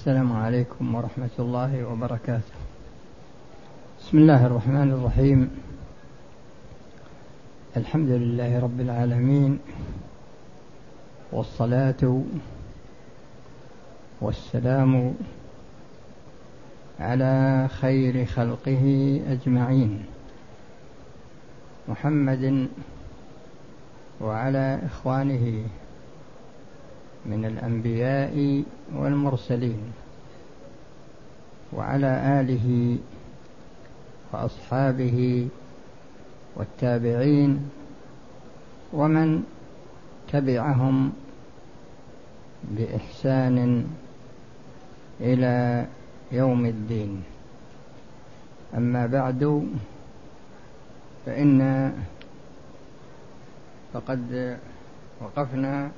السلام عليكم ورحمة الله وبركاته. بسم الله الرحمن الرحيم. الحمد لله رب العالمين والصلاة والسلام على خير خلقه أجمعين محمد وعلى إخوانه من الأنبياء والمرسلين وعلى آله وأصحابه والتابعين ومن تبعهم بإحسان إلى يوم الدين. أما بعد فإن فقد وقفنا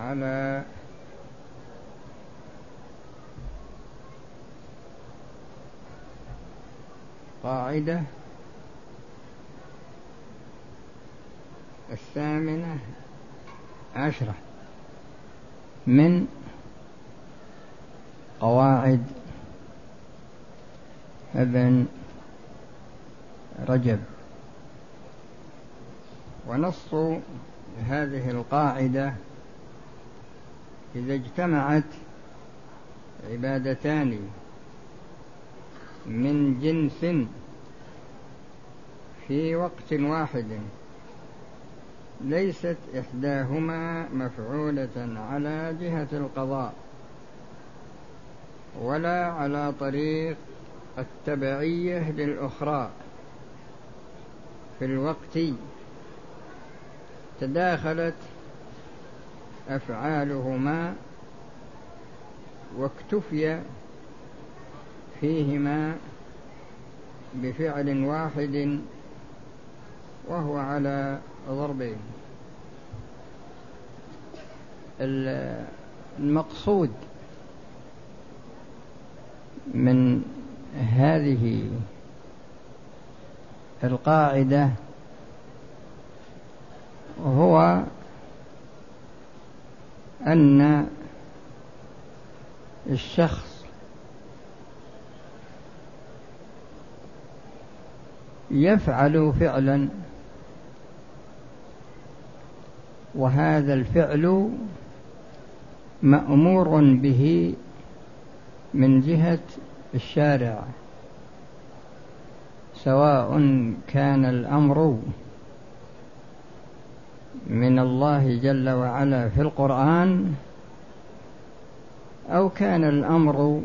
على قاعدة الثامنة عشرة من قواعد ابن رجب. ونص هذه القاعدة إذا اجتمعت عبادتان من جنس في وقت واحد ليست إحداهما مفعولة على جهة القضاء ولا على طريق التبعية للأخرى في الوقت تداخلت أفعالهما واكتفي فيهما بفعل واحد وهو على ضربين. المقصود من هذه القاعدة هو أن الشخص يفعل فعلا وهذا الفعل مأمور به من جهة الشارع سواء كان الأمر من الله جل وعلا في القرآن أو كان الأمر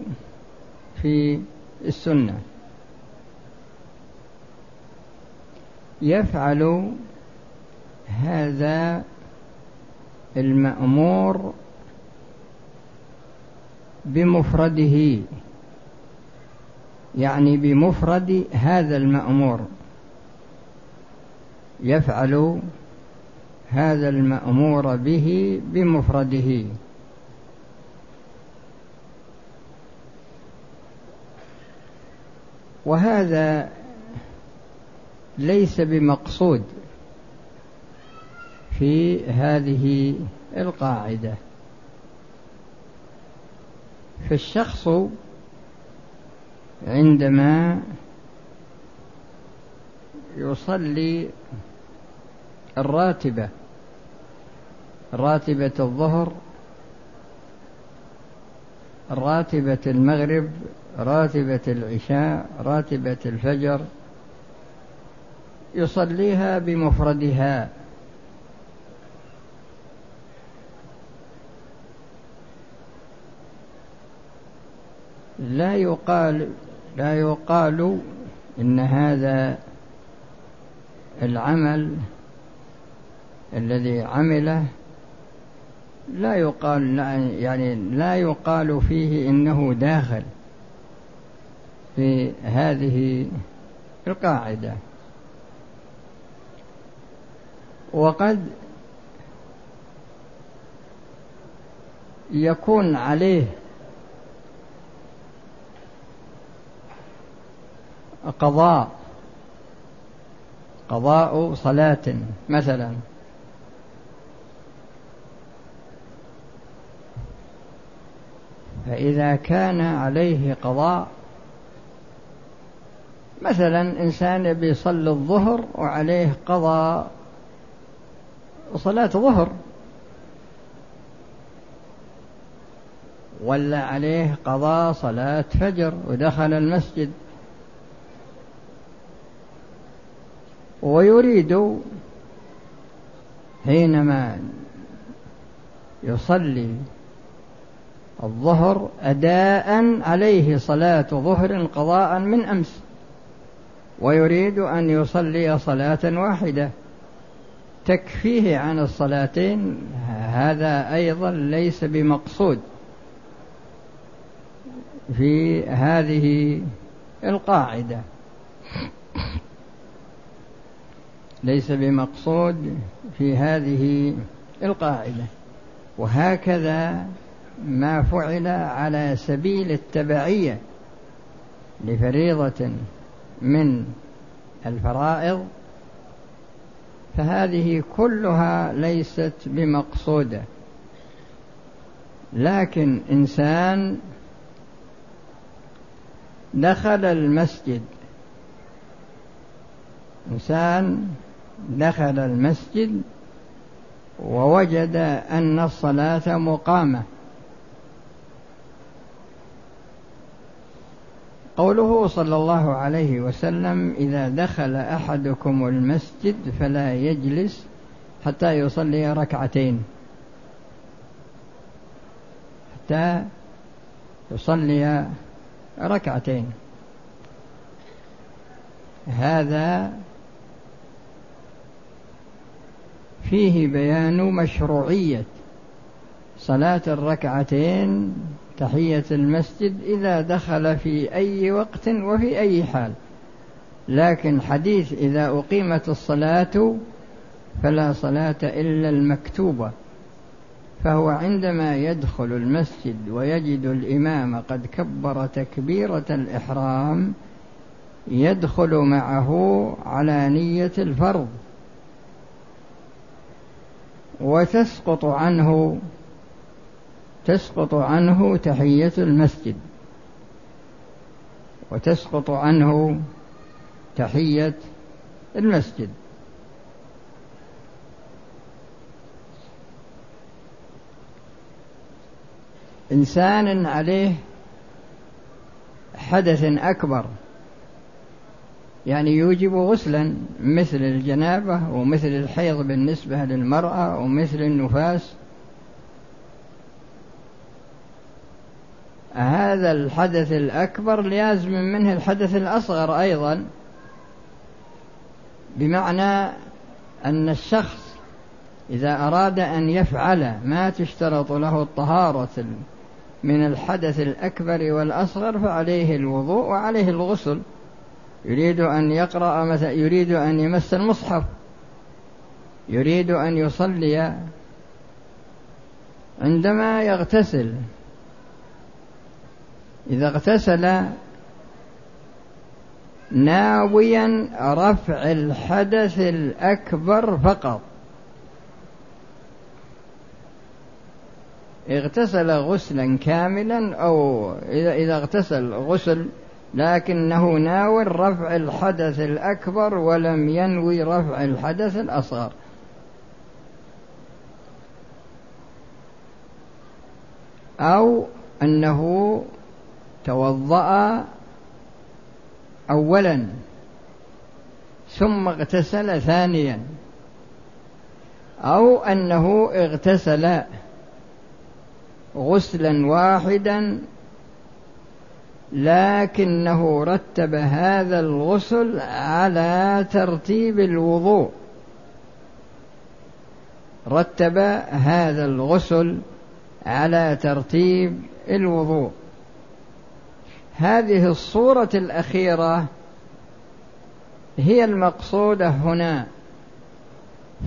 في السنة. يفعل هذا المأمور بمفرده يعني بمفرد هذا المأمور. يفعل هذا المأمور به بمفرده. وهذا ليس بمقصود في هذه القاعدة. فالشخص عندما يصلي الراتبة. راتبة الظهر راتبة المغرب راتبة العشاء راتبة الفجر. يصليها بمفردها. لا يقال لا يقال إن هذا العمل الذي عمله لا يقال يعني لا يقال فيه إنه داخل في هذه القاعدة. وقد يكون عليه قضاء قضاء صلاة مثلا. فإذا كان عليه قضاء مثلا إنسان بيصلي الظهر وعليه قضاء صلاة ظهر ولا عليه قضاء صلاة فجر ودخل المسجد. ويريد حينما يصلي الظهر أداء عليه صلاة ظهر قضاء من أمس ويريد أن يصلي صلاة واحدة. تكفيه عن الصلاتين هذا أيضا ليس بمقصود في هذه القاعدة. ليس بمقصود في هذه القاعدة. وهكذا ما فعل على سبيل التبعية لفريضة من الفرائض فهذه كلها ليست بمقصودة. لكن إنسان دخل المسجد إنسان دخل المسجد ووجد أن الصلاة مقامة. قوله صلى الله عليه وسلم إذا دخل أحدكم المسجد فلا يجلس حتى يصلي ركعتين. حتى يصلي ركعتين. هذا فيه بيان مشروعية صلاة الركعتين تحية المسجد إذا دخل في أي وقت وفي أي حال. لكن حديث إذا أقيمت الصلاة فلا صلاة إلا المكتوبة فهو عندما يدخل المسجد ويجد الإمام قد كبر تكبيرة الإحرام يدخل معه على نية الفرض وتسقط عنه تسقط عنه تحية المسجد. وتسقط عنه تحية المسجد. إنسان عليه حدث أكبر. يعني يوجب غسلا مثل الجنابة ومثل الحيض بالنسبة للمرأة ومثل النفاس. هذا الحدث الأكبر لازم منه الحدث الأصغر أيضا بمعنى أن الشخص إذا أراد أن يفعل ما تشترط له الطهارة من الحدث الأكبر والأصغر فعليه الوضوء وعليه الغسل. يريد أن يقرأ مثلا يريد أن يمس المصحف. يريد أن يصلي. عندما يغتسل إذا اغتسل ناويا رفع الحدث الأكبر فقط. اغتسل غسلا كاملا أو إذا اغتسل غسل لكنه ناوي رفع الحدث الأكبر ولم ينوي رفع الحدث الأصغر. أو أنه توضأ أولا ثم اغتسل ثانيا أو أنه اغتسل غسلا واحدا لكنه رتب هذا الغسل على ترتيب الوضوء. رتب هذا الغسل على ترتيب الوضوء. هذه الصورة الأخيرة هي المقصودة هنا.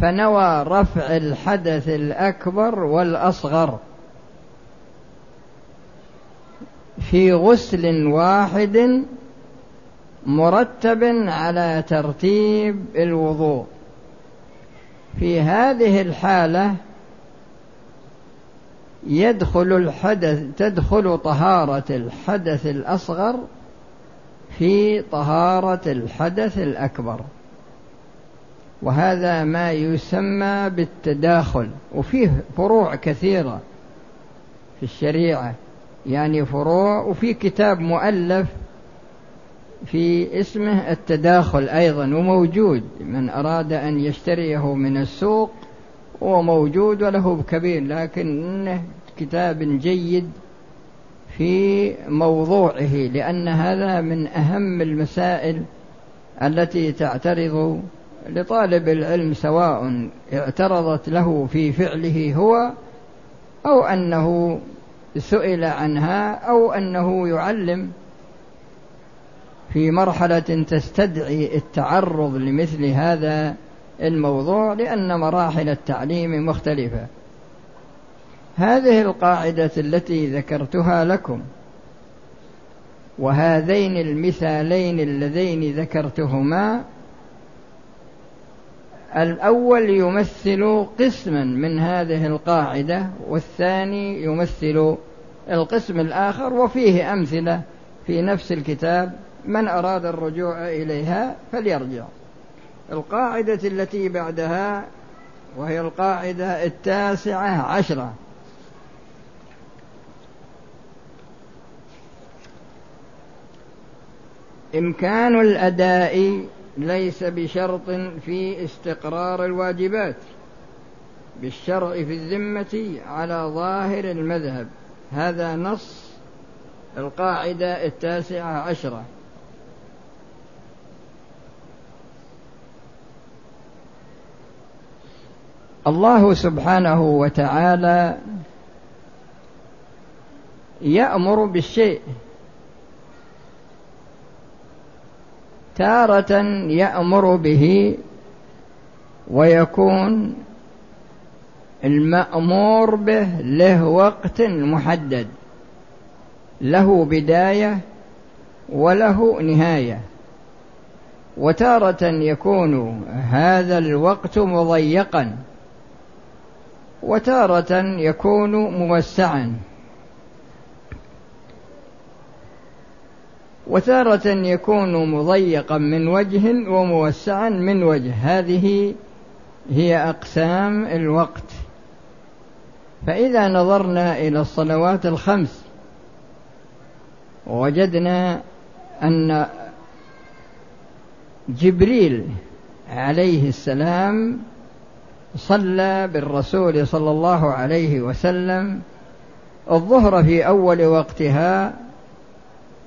فنوى رفع الحدث الأكبر والأصغر في غسل واحد مرتب على ترتيب الوضوء. في هذه الحالة يدخل الحدث تدخل طهارة الحدث الأصغر في طهارة الحدث الأكبر. وهذا ما يسمى بالتداخل. وفيه فروع كثيرة في الشريعة. يعني فروع وفي كتاب مؤلف في اسمه التداخل أيضا وموجود من أراد أن يشتريه من السوق هو موجود وله كبير لكنه كتاب جيد في موضوعه لأن هذا من أهم المسائل التي تعترض لطالب العلم سواء اعترضت له في فعله هو أو أنه سئل عنها أو أنه يعلم في مرحلة تستدعي التعرض لمثل هذا الموضوع لأن مراحل التعليم مختلفة. هذه القاعدة التي ذكرتها لكم وهذين المثالين اللذين ذكرتهما الأول يمثل قسما من هذه القاعدة والثاني يمثل القسم الآخر وفيه أمثلة في نفس الكتاب من أراد الرجوع إليها فليرجع. القاعدة التي بعدها وهي القاعدة التاسعة عشرة. إمكان الأداء ليس بشرط في استقرار الواجبات بالشرع في الذمة على ظاهر المذهب. هذا نص القاعدة التاسعة عشرة. الله سبحانه وتعالى يأمر بالشيء. تارة يأمر به ويكون المأمور به له وقت محدد له بداية وله نهاية. وتارة يكون هذا الوقت مضيقا. وتارة يكون موسعا. وتارة يكون مضيقا من وجه وموسعا من وجه. هذه هي أقسام الوقت. فإذا نظرنا إلى الصلوات الخمس وجدنا أن جبريل عليه السلام صلى بالرسول صلى الله عليه وسلم الظهر في أول وقتها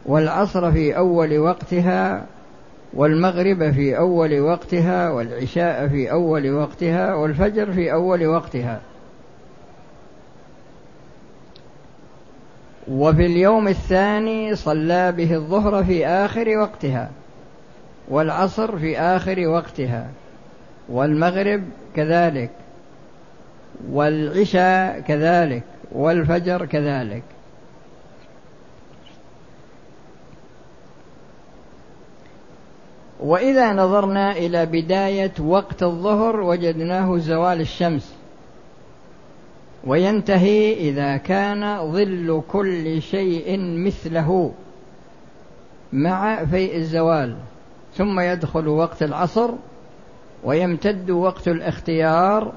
والعصر في أول وقتها والمغرب في أول وقتها والعشاء في أول وقتها والفجر في أول وقتها. وفي اليوم الثاني صلى به الظهر في آخر وقتها والعصر في آخر وقتها. والمغرب كذلك والعشاء كذلك والفجر كذلك. وإذا نظرنا إلى بداية وقت الظهر وجدناه زوال الشمس. وينتهي إذا كان ظل كل شيء مثله مع فيء الزوال ثم يدخل وقت العصر ويمتد وقت الاختيار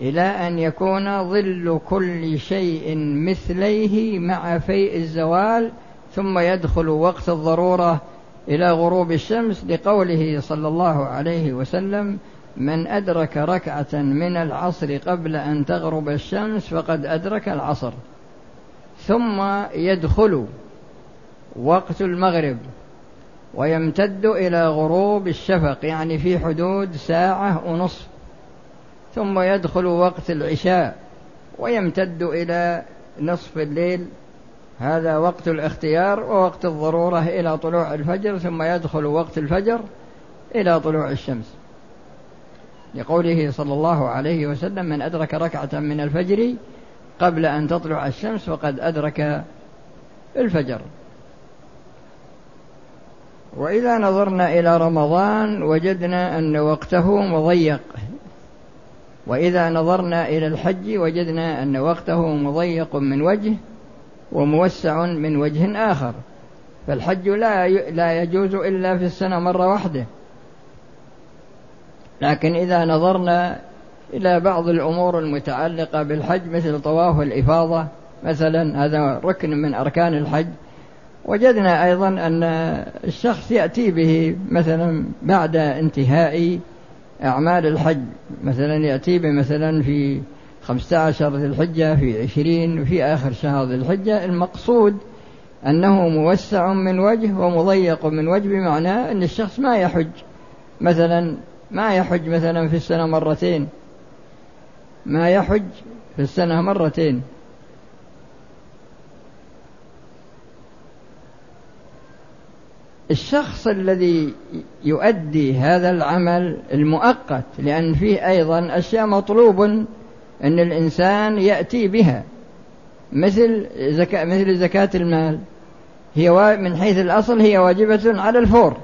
إلى أن يكون ظل كل شيء مثليه مع فيء الزوال ثم يدخل وقت الضرورة إلى غروب الشمس لقوله صلى الله عليه وسلم من أدرك ركعة من العصر قبل أن تغرب الشمس فقد أدرك العصر. ثم يدخل وقت المغرب ويمتد إلى غروب الشفق يعني في حدود ساعة ونصف. ثم يدخل وقت العشاء ويمتد إلى نصف الليل. هذا وقت الاختيار ووقت الضرورة إلى طلوع الفجر ثم يدخل وقت الفجر إلى طلوع الشمس. لقوله صلى الله عليه وسلم من أدرك ركعة من الفجر قبل أن تطلع الشمس فقد أدرك الفجر. وإذا نظرنا إلى رمضان وجدنا أن وقته مضيق. وإذا نظرنا إلى الحج وجدنا أن وقته مضيق من وجه وموسع من وجه آخر. فالحج لا لا يجوز إلا في السنة مرة واحدة. لكن إذا نظرنا إلى بعض الأمور المتعلقة بالحج مثل طواف الإفاضة مثلا هذا ركن من أركان الحج. وجدنا أيضا أن الشخص يأتي به مثلا بعد انتهاء أعمال الحج. مثلا يأتي به مثلا في خمسة عشر ذي الحجة في عشرين في آخر شهر ذي الحجة. المقصود أنه موسع من وجه ومضيق من وجه بمعنى أن الشخص ما يحج. مثلا ما يحج مثلا في السنة مرتين. ما يحج في السنة مرتين. الشخص الذي يؤدي هذا العمل المؤقت لأن فيه أيضا أشياء مطلوب أن الإنسان يأتي بها. مثل زكاة مثل زكاة المال. هي من حيث الأصل هي واجبة على الفور.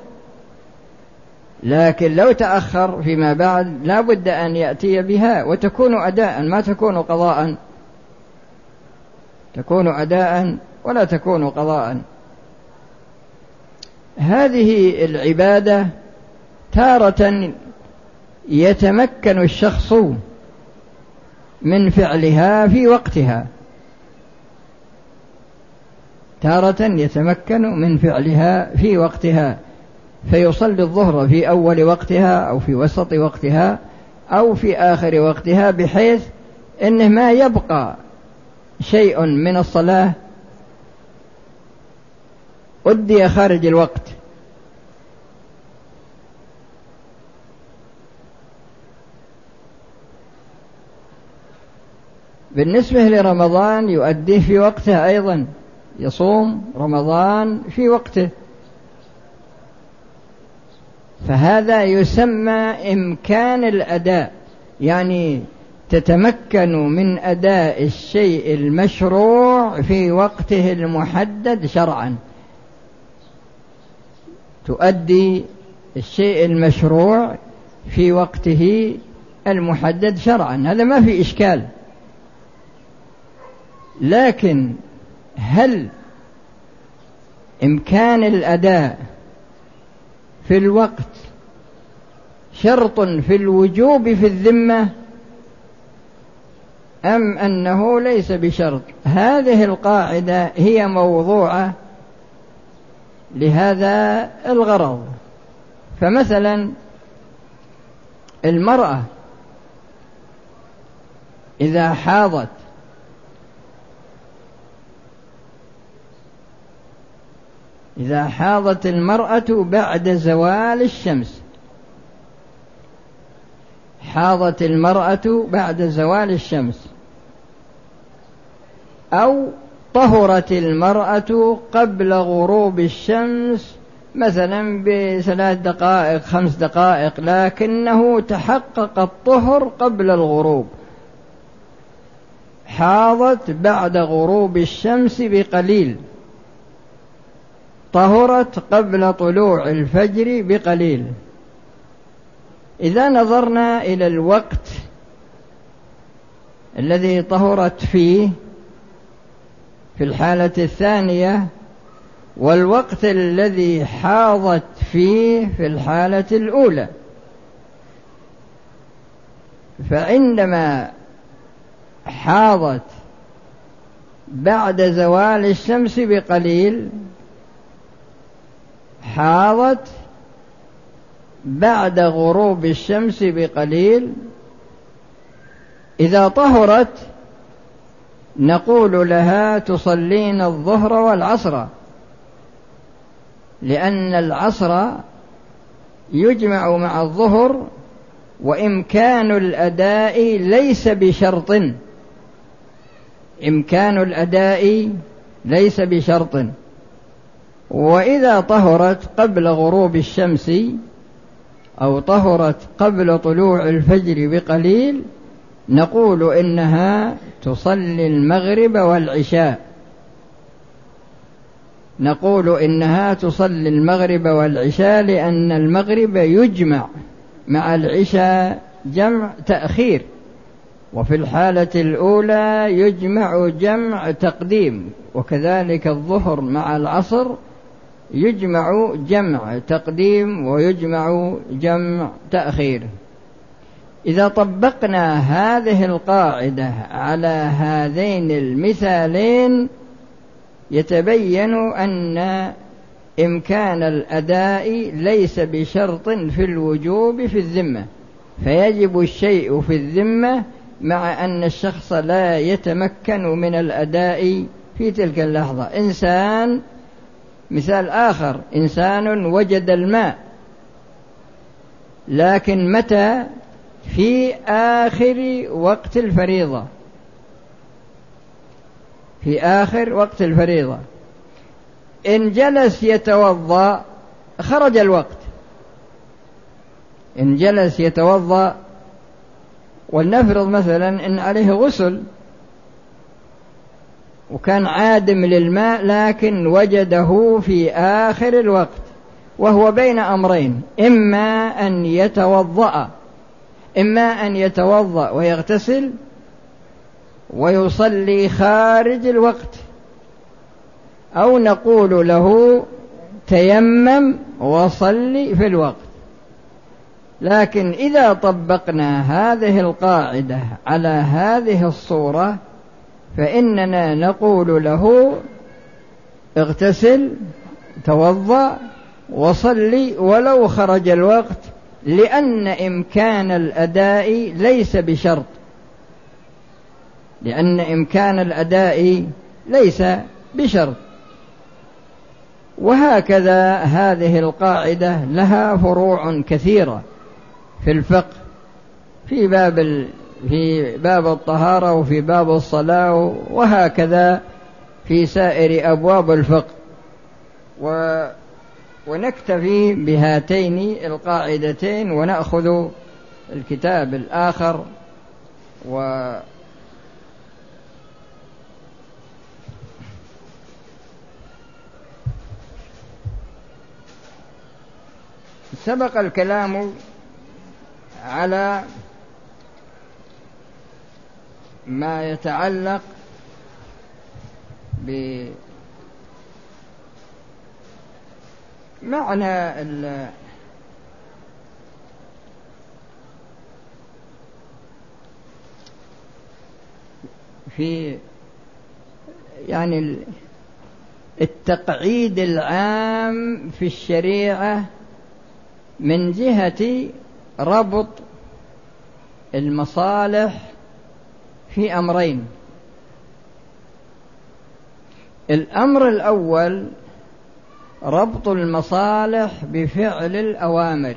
لكن لو تأخر فيما بعد لا بد أن يأتي بها وتكون أداء ما تكون قضاء. تكون أداء ولا تكون قضاء. هذه العبادة تارة يتمكن الشخص من فعلها في وقتها. تارة يتمكن من فعلها في وقتها. فيصلي الظهر في أول وقتها أو في وسط وقتها أو في آخر وقتها بحيث أنه ما يبقى شيء من الصلاة أدي خارج الوقت. بالنسبة لرمضان يؤديه في وقته أيضا. يصوم رمضان في وقته. فهذا يسمى إمكان الأداء. يعني تتمكن من أداء الشيء المشروع في وقته المحدد شرعا. تؤدي الشيء المشروع في وقته المحدد شرعا. هذا ما في إشكال. لكن هل إمكان الأداء في الوقت شرط في الوجوب في الذمة؟ أم أنه ليس بشرط؟ هذه القاعدة هي موضوعة لهذا الغرض. فمثلا المرأة إذا حاضت إذا حاضت المرأة بعد زوال الشمس حاضت المرأة بعد زوال الشمس أو طهرت المرأة قبل غروب الشمس مثلا بثلاث دقائق خمس دقائق لكنه تحقق الطهر قبل الغروب. حاضت بعد غروب الشمس بقليل. طهرت قبل طلوع الفجر بقليل. إذا نظرنا إلى الوقت الذي طهرت فيه في الحالة الثانية والوقت الذي حاضت فيه في الحالة الأولى. فعندما حاضت بعد زوال الشمس بقليل حاضت بعد غروب الشمس بقليل إذا طهرت نقول لها تصلين الظهر والعصر لأن العصر يجمع مع الظهر وإمكان الأداء ليس بشرط. إمكان الأداء ليس بشرط. وإذا طهرت قبل غروب الشمس أو طهرت قبل طلوع الفجر بقليل نقول إنها تصلي المغرب والعشاء. نقول إنها تصلي المغرب والعشاء لأن المغرب يجمع مع العشاء جمع تأخير وفي الحالة الأولى يجمع جمع تقديم وكذلك الظهر مع العصر يجمع جمع تقديم ويجمع جمع تأخير. إذا طبقنا هذه القاعدة على هذين المثالين يتبين أن إمكان الأداء ليس بشرط في الوجوب في الذمة فيجب الشيء في الذمة مع أن الشخص لا يتمكن من الأداء في تلك اللحظة. إنسان مثال آخر إنسان وجد الماء لكن متى في آخر وقت الفريضة. في آخر وقت الفريضة. إن جلس يتوضأ خرج الوقت. إن جلس يتوضأ ولنفرض مثلا إن عليه غسل وكان عادم للماء لكن وجده في آخر الوقت وهو بين أمرين إما أن يتوضأ إما أن يتوضأ ويغتسل ويصلي خارج الوقت أو نقول له تيمم وصلي في الوقت. لكن إذا طبقنا هذه القاعدة على هذه الصورة فإننا نقول له اغتسل توضأ وصلي ولو خرج الوقت لأن إمكان الأداء ليس بشرط. لأن إمكان الأداء ليس بشرط. وهكذا هذه القاعدة لها فروع كثيرة في الفقه. في باب في باب الطهارة وفي باب الصلاة وهكذا في سائر أبواب الفقه. و ونكتفي بهاتين القاعدتين ونأخذ الكتاب الآخر و سبق الكلام على ما يتعلق بمعنى في يعني التقعيد العام في الشريعة من جهة ربط المصالح في أمرين. الأمر الأول ربط المصالح بفعل الأوامر.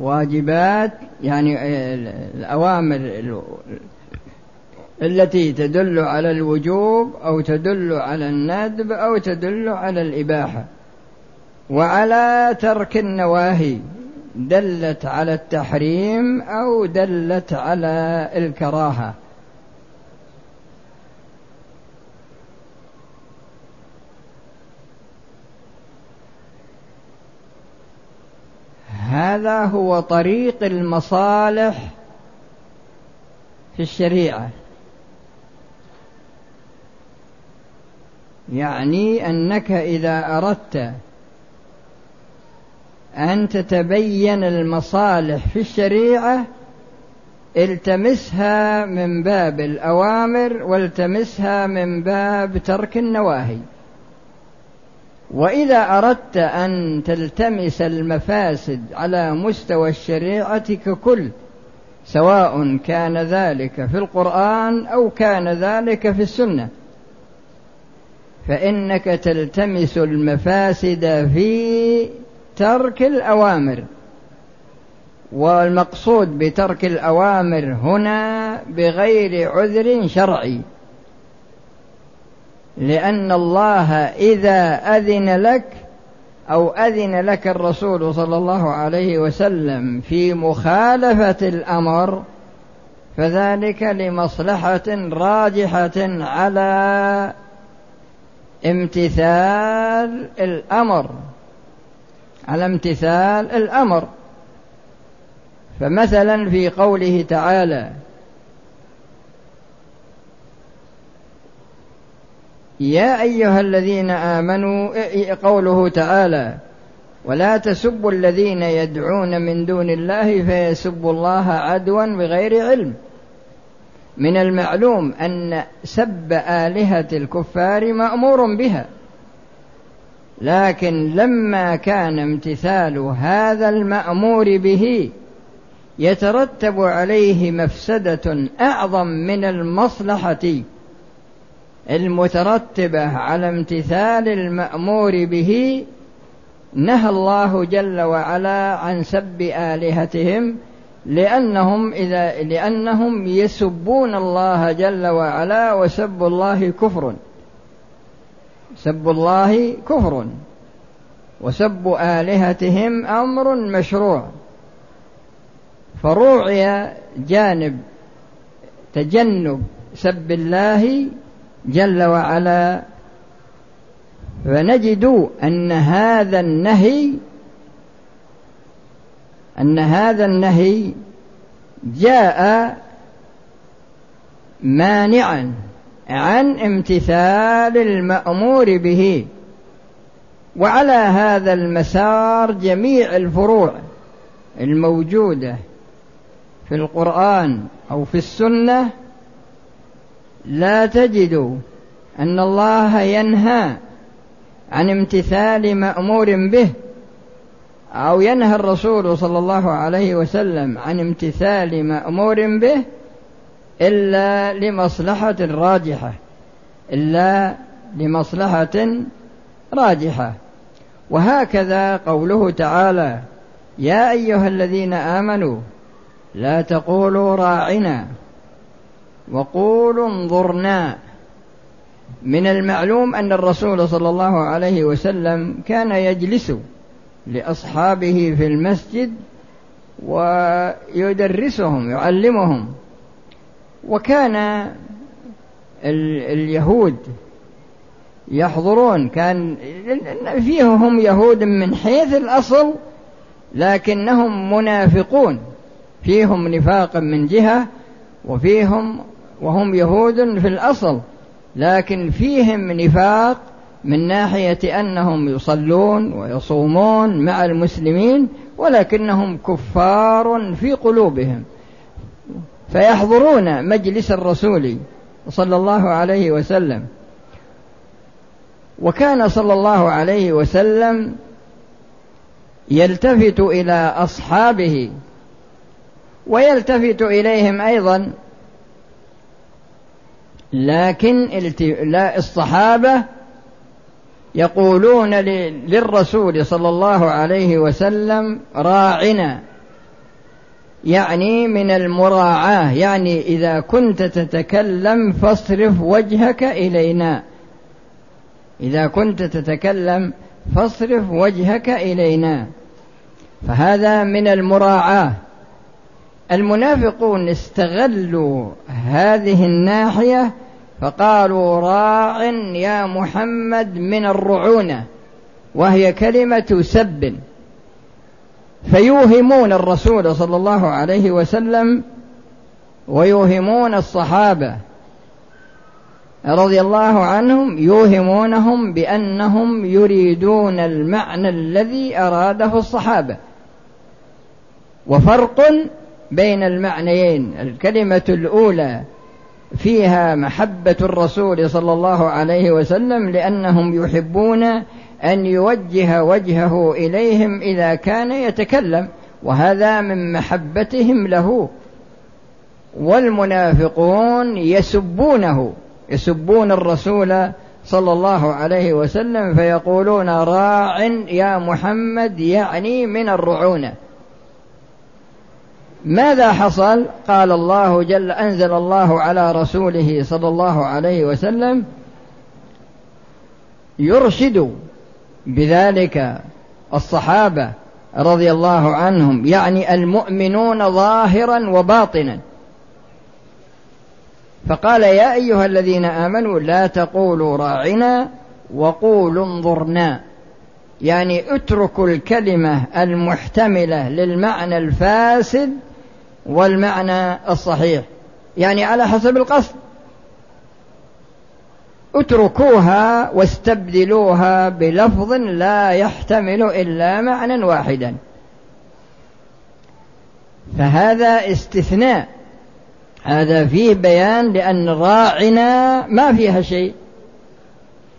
واجبات يعني الأوامر التي تدل على الوجوب أو تدل على الندب أو تدل على الإباحة. وعلى ترك النواهي دلت على التحريم أو دلت على الكراهة. هذا هو طريق المصالح في الشريعة. يعني أنك إذا أردت أن تتبين المصالح في الشريعة التمسها من باب الأوامر والتمسها من باب ترك النواهي. وإذا أردت أن تلتمس المفاسد على مستوى الشريعة ككل سواء كان ذلك في القرآن أو كان ذلك في السنة فإنك تلتمس المفاسد في ترك الأوامر. والمقصود بترك الأوامر هنا بغير عذر شرعي. لأن الله إذا أذن لك أو أذن لك الرسول صلى الله عليه وسلم في مخالفة الأمر فذلك لمصلحة راجحة على امتثال الأمر. على امتثال الأمر. فمثلا في قوله تعالى يا أيها الذين آمنوا قوله تعالى ولا تسبوا الذين يدعون من دون الله فيسبوا الله عدوا بغير علم. من المعلوم أن سب آلهة الكفار مأمور بها. لكن لما كان امتثال هذا المأمور به يترتب عليه مفسدة أعظم من المصلحة. المترتبة على امتثال المأمور به نهى الله جل وعلا عن سب آلهتهم لأنهم إذا لأنهم يسبون الله جل وعلا وسب الله كفر. سب الله كفر. وسب آلهتهم أمر مشروع. فروعي جانب تجنب سب الله جل وعلا فنجد أن هذا النهي أن هذا النهي جاء مانعا عن امتثال المأمور به وعلى هذا المسار جميع الفروع الموجودة في القرآن أو في السنة لا تجد أن الله ينهى عن امتثال مأمور به أو ينهى الرسول صلى الله عليه وسلم عن امتثال مأمور به إلا لمصلحة راجحة إلا لمصلحة راجحة. وهكذا قوله تعالى يا أيها الذين آمنوا لا تقولوا راعنا وقولوا انظرنا. من المعلوم أن الرسول صلى الله عليه وسلم كان يجلس لأصحابه في المسجد ويدرسهم يعلمهم. وكان اليهود يحضرون كان فيهم يهود من حيث الأصل لكنهم منافقون. فيهم نفاقا من جهة وفيهم وهم يهود في الأصل لكن فيهم نفاق من ناحية أنهم يصلون ويصومون مع المسلمين ولكنهم كفار في قلوبهم. فيحضرون مجلس الرسول صلى الله عليه وسلم. وكان صلى الله عليه وسلم يلتفت إلى أصحابه ويلتفت إليهم أيضا لكن الصحابة يقولون للرسول صلى الله عليه وسلم راعنا. يعني من المراعاة يعني إذا كنت تتكلم فاصرف وجهك إلينا. إذا كنت تتكلم فاصرف وجهك إلينا. فهذا من المراعاة. المنافقون استغلوا هذه الناحية فقالوا راع يا محمد من الرعونة وهي كلمة سب. فيوهمون الرسول صلى الله عليه وسلم ويوهمون الصحابة رضي الله عنهم يوهمونهم بأنهم يريدون المعنى الذي أراده الصحابة. وفرق بين المعنيين. الكلمة الأولى فيها محبة الرسول صلى الله عليه وسلم لأنهم يحبون أن يوجه وجهه إليهم إذا كان يتكلم وهذا من محبتهم له. والمنافقون يسبونه يسبون الرسول صلى الله عليه وسلم فيقولون راع يا محمد يعني من الرعونة. ماذا حصل؟ قال الله جل أنزل الله على رسوله صلى الله عليه وسلم يرشد بذلك الصحابة رضي الله عنهم يعني المؤمنون ظاهرا وباطنا. فقال يا أيها الذين آمنوا لا تقولوا راعنا وقولوا انظرنا. يعني اتركوا الكلمة المحتملة للمعنى الفاسد والمعنى الصحيح. يعني على حسب القصد. اتركوها واستبدلوها بلفظ لا يحتمل إلا معنى واحدا. فهذا استثناء. هذا فيه بيان لأن راعنا ما فيها شيء.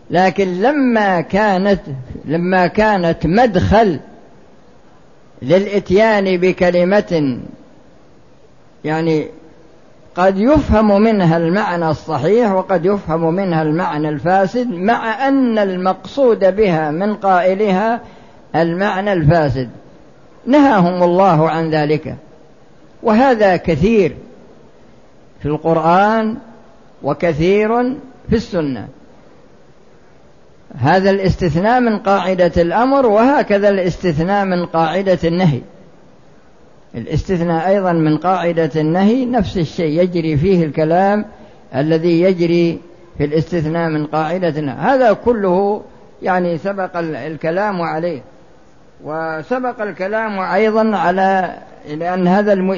لكن لما كانت لما كانت مدخل للإتيان بكلمة يعني قد يفهم منها المعنى الصحيح وقد يفهم منها المعنى الفاسد مع أن المقصود بها من قائلها المعنى الفاسد. نهاهم الله عن ذلك. وهذا كثير في القرآن وكثير في السنة. هذا الاستثناء من قاعدة الأمر وهكذا الاستثناء من قاعدة النهي. الاستثناء أيضا من قاعدة النهي نفس الشيء يجري فيه الكلام الذي يجري في الاستثناء من قاعدة النهي. هذا كله يعني سبق الكلام عليه. وسبق الكلام أيضا على لأن هذا الم...